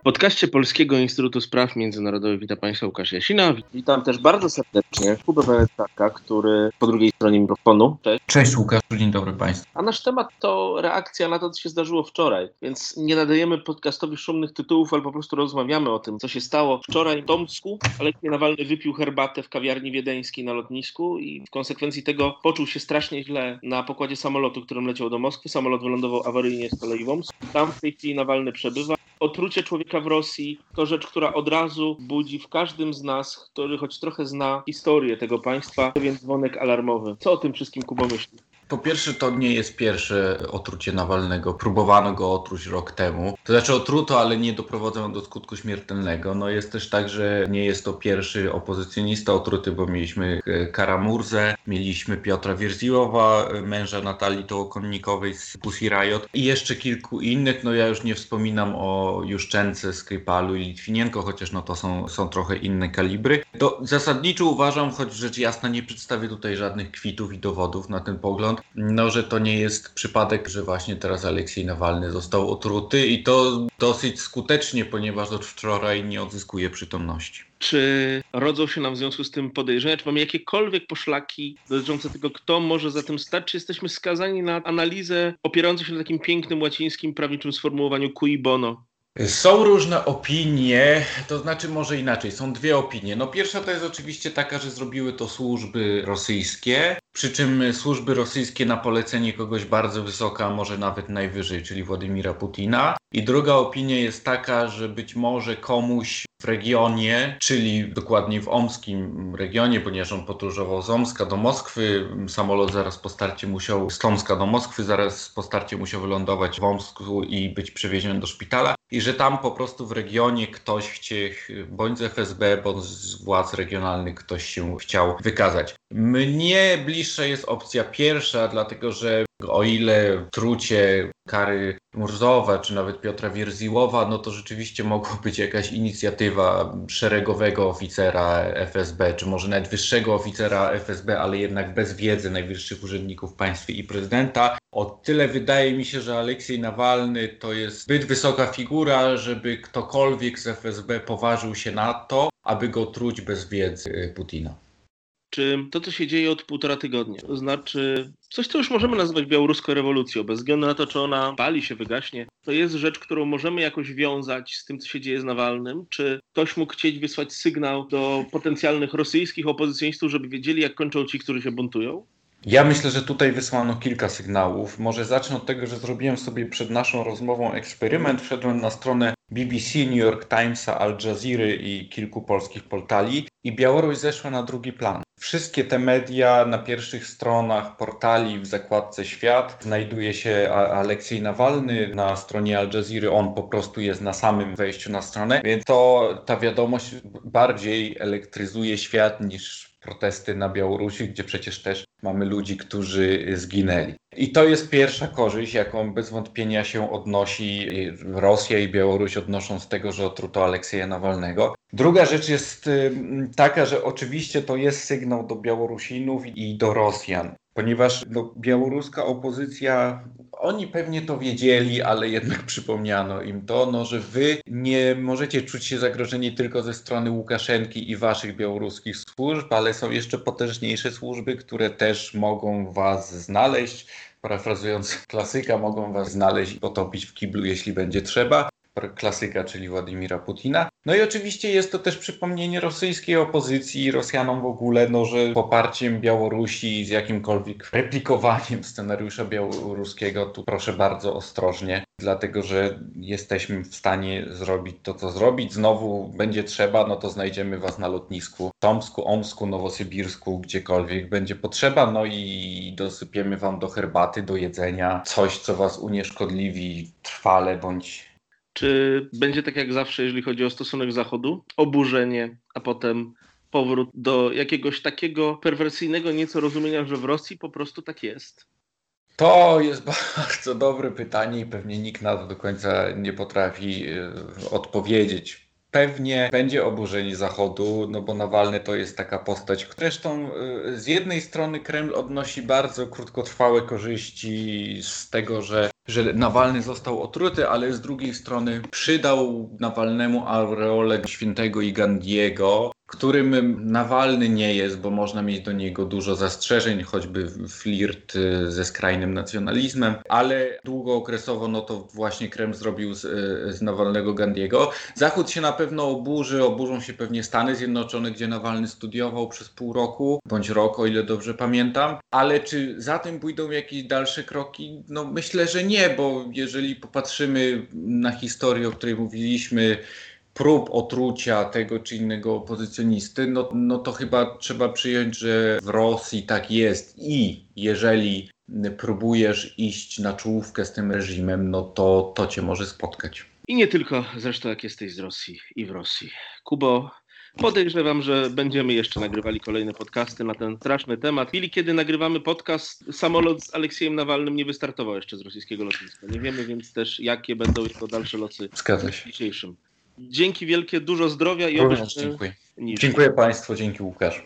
W podcaście Polskiego Instytutu Spraw Międzynarodowych witam Państwa Łukasz Jasina. Witam też bardzo serdecznie Kubę Wenetaka, który po drugiej stronie mikrofonu. Cześć. Cześć Łukasz, dzień dobry Państwu. A nasz temat to reakcja na to, co się zdarzyło wczoraj, więc nie nadajemy podcastowi szumnych tytułów, ale po prostu rozmawiamy o tym, co się stało wczoraj w Tomsku. Aleksiej Nawalny wypił herbatę w kawiarni wiedeńskiej na lotnisku i w konsekwencji tego poczuł się strasznie źle na pokładzie samolotu, którym leciał do Moskwy. Samolot wylądował awaryjnie z kolei w Omsku. Tam w tej chwili Nawalny przebywa. Otrucie człowieka w Rosji to rzecz, która od razu budzi w każdym z nas, który choć trochę zna historię tego państwa, pewien dzwonek alarmowy. Co o tym wszystkim Kuba myśli? Po pierwsze, to nie jest pierwsze otrucie Nawalnego. Próbowano go otruć rok temu. To znaczy otruto, ale nie doprowadzono do skutku śmiertelnego. No jest też tak, że nie jest to pierwszy opozycjonista otruty, bo mieliśmy Karamurzę, mieliśmy Piotra Wierziłowa, męża Natalii Tołokonnikowej z Pussy Riot i jeszcze kilku innych. No ja już nie wspominam o Juszczence, Skrypalu i Litwinienko, chociaż no to są, są trochę inne kalibry. To zasadniczo uważam, choć rzecz jasna nie przedstawię tutaj żadnych kwitów i dowodów na ten pogląd, no, że to nie jest przypadek, że właśnie teraz Aleksiej Nawalny został otruty i to dosyć skutecznie, ponieważ od wczoraj nie odzyskuje przytomności. Czy rodzą się nam w związku z tym podejrzenia? Czy mamy jakiekolwiek poszlaki dotyczące tego, kto może za tym stać? Czy jesteśmy skazani na analizę opierającą się na takim pięknym łacińskim prawniczym sformułowaniu cui bono? Są różne opinie, to znaczy może inaczej, są dwie opinie. No pierwsza to jest oczywiście taka, że zrobiły to służby rosyjskie, przy czym służby rosyjskie na polecenie kogoś bardzo wysoka, może nawet najwyżej, czyli Władimira Putina. I druga opinia jest taka, że być może komuś w regionie, czyli dokładnie w omskim regionie, ponieważ on podróżował z Omska do Moskwy, samolot zaraz po starcie musiał, z Tomska do Moskwy, zaraz po starcie musiał wylądować w Omsku i być przewieziony do szpitala i że tam po prostu w regionie ktoś chciał, bądź z FSB, bądź z władz regionalnych ktoś się chciał wykazać. Mnie bliższa jest opcja pierwsza, dlatego że o ile trucie Kary Murzowa, czy nawet Piotra Wierziłowa, no to rzeczywiście mogła być jakaś inicjatywa szeregowego oficera FSB, czy może nawet wyższego oficera FSB, ale jednak bez wiedzy najwyższych urzędników państwa i prezydenta. O tyle wydaje mi się, że Aleksiej Nawalny to jest zbyt wysoka figura, żeby ktokolwiek z FSB poważył się na to, aby go truć bez wiedzy Putina czy to, co się dzieje od półtora tygodnia, to znaczy coś, co już możemy nazwać białoruską rewolucją, bez względu na to, czy ona pali się, wygaśnie, to jest rzecz, którą możemy jakoś wiązać z tym, co się dzieje z Nawalnym. Czy ktoś mógł chcieć wysłać sygnał do potencjalnych rosyjskich opozycjonistów, żeby wiedzieli, jak kończą ci, którzy się buntują? Ja myślę, że tutaj wysłano kilka sygnałów. Może zacznę od tego, że zrobiłem sobie przed naszą rozmową eksperyment. Wszedłem na stronę BBC, New York Timesa, Al Jazeera i kilku polskich portali i Białoruś zeszła na drugi plan. Wszystkie te media na pierwszych stronach portali w zakładce Świat znajduje się Aleksiej Nawalny na stronie Al Jazeera. On po prostu jest na samym wejściu na stronę, więc to ta wiadomość bardziej elektryzuje świat niż protesty na Białorusi, gdzie przecież też mamy ludzi, którzy zginęli. I to jest pierwsza korzyść, jaką bez wątpienia się odnosi Rosja i Białoruś odnoszą z tego, że otruto Aleksieja Nawalnego. Druga rzecz jest taka, że oczywiście to jest sygnał do Białorusinów i do Rosjan, ponieważ no, białoruska opozycja, oni pewnie to wiedzieli, ale jednak przypomniano im to, no, że wy nie możecie czuć się zagrożeni tylko ze strony Łukaszenki i waszych białoruskich służb, ale są jeszcze potężniejsze służby, które też mogą was znaleźć. Parafrazując klasyka, mogą was znaleźć i potopić w kiblu, jeśli będzie trzeba klasyka, czyli Władimira Putina. No i oczywiście jest to też przypomnienie rosyjskiej opozycji, Rosjanom w ogóle, no, że poparciem Białorusi z jakimkolwiek replikowaniem scenariusza białoruskiego, tu proszę bardzo ostrożnie, dlatego że jesteśmy w stanie zrobić to, co zrobić. Znowu będzie trzeba, no to znajdziemy was na lotnisku Tomsku, Omsku, Nowosybirsku, gdziekolwiek będzie potrzeba, no i dosypiemy wam do herbaty, do jedzenia coś, co was unieszkodliwi trwale bądź czy będzie tak jak zawsze, jeżeli chodzi o stosunek Zachodu? Oburzenie, a potem powrót do jakiegoś takiego perwersyjnego nieco rozumienia, że w Rosji po prostu tak jest? To jest bardzo dobre pytanie i pewnie nikt na to do końca nie potrafi e, odpowiedzieć. pewnie będzie oburzenie Zachodu, no bo Nawalny to jest taka postać. Zresztą y, z jednej strony Kreml odnosi bardzo krótkotrwałe korzyści z tego, że że Nawalny został otruty, ale z drugiej strony przydał Nawalnemu aureolę świętego i Gandiego, którym Nawalny nie jest, bo można mieć do niego dużo zastrzeżeń, choćby flirt y, ze skrajnym nacjonalizmem, ale długookresowo no to właśnie Kreml zrobił z, y, z Nawalnego Gandiego. Zachód się na pewno oburzy, oburzą się pewnie Stany Zjednoczone, gdzie Nawalny studiował przez pół roku, bądź rok, o ile dobrze pamiętam, ale czy za tym pójdą jakieś dalsze kroki? No myślę, że nie, bo jeżeli popatrzymy na historię, o której mówiliśmy, prób otrucia tego czy innego opozycjonisty, no, no to chyba trzeba przyjąć, że w Rosji tak jest i jeżeli próbujesz iść na czołówkę z tym reżimem, no to to cię może spotkać. I nie tylko zresztą jak jesteś z Rosji i w Rosji. Kubo, podejrzewam, że będziemy jeszcze nagrywali kolejne podcasty na ten straszny temat. W chwili, kiedy nagrywamy podcast, samolot z Aleksiejem Nawalnym nie wystartował jeszcze z rosyjskiego lotniska. Nie wiemy więc też, jakie będą jego dalsze losy Zgadza w dzisiejszym. Dzięki wielkie, dużo zdrowia i Również obyśmy dziękuję. niż. Dziękuję Państwu, dzięki Łukasz.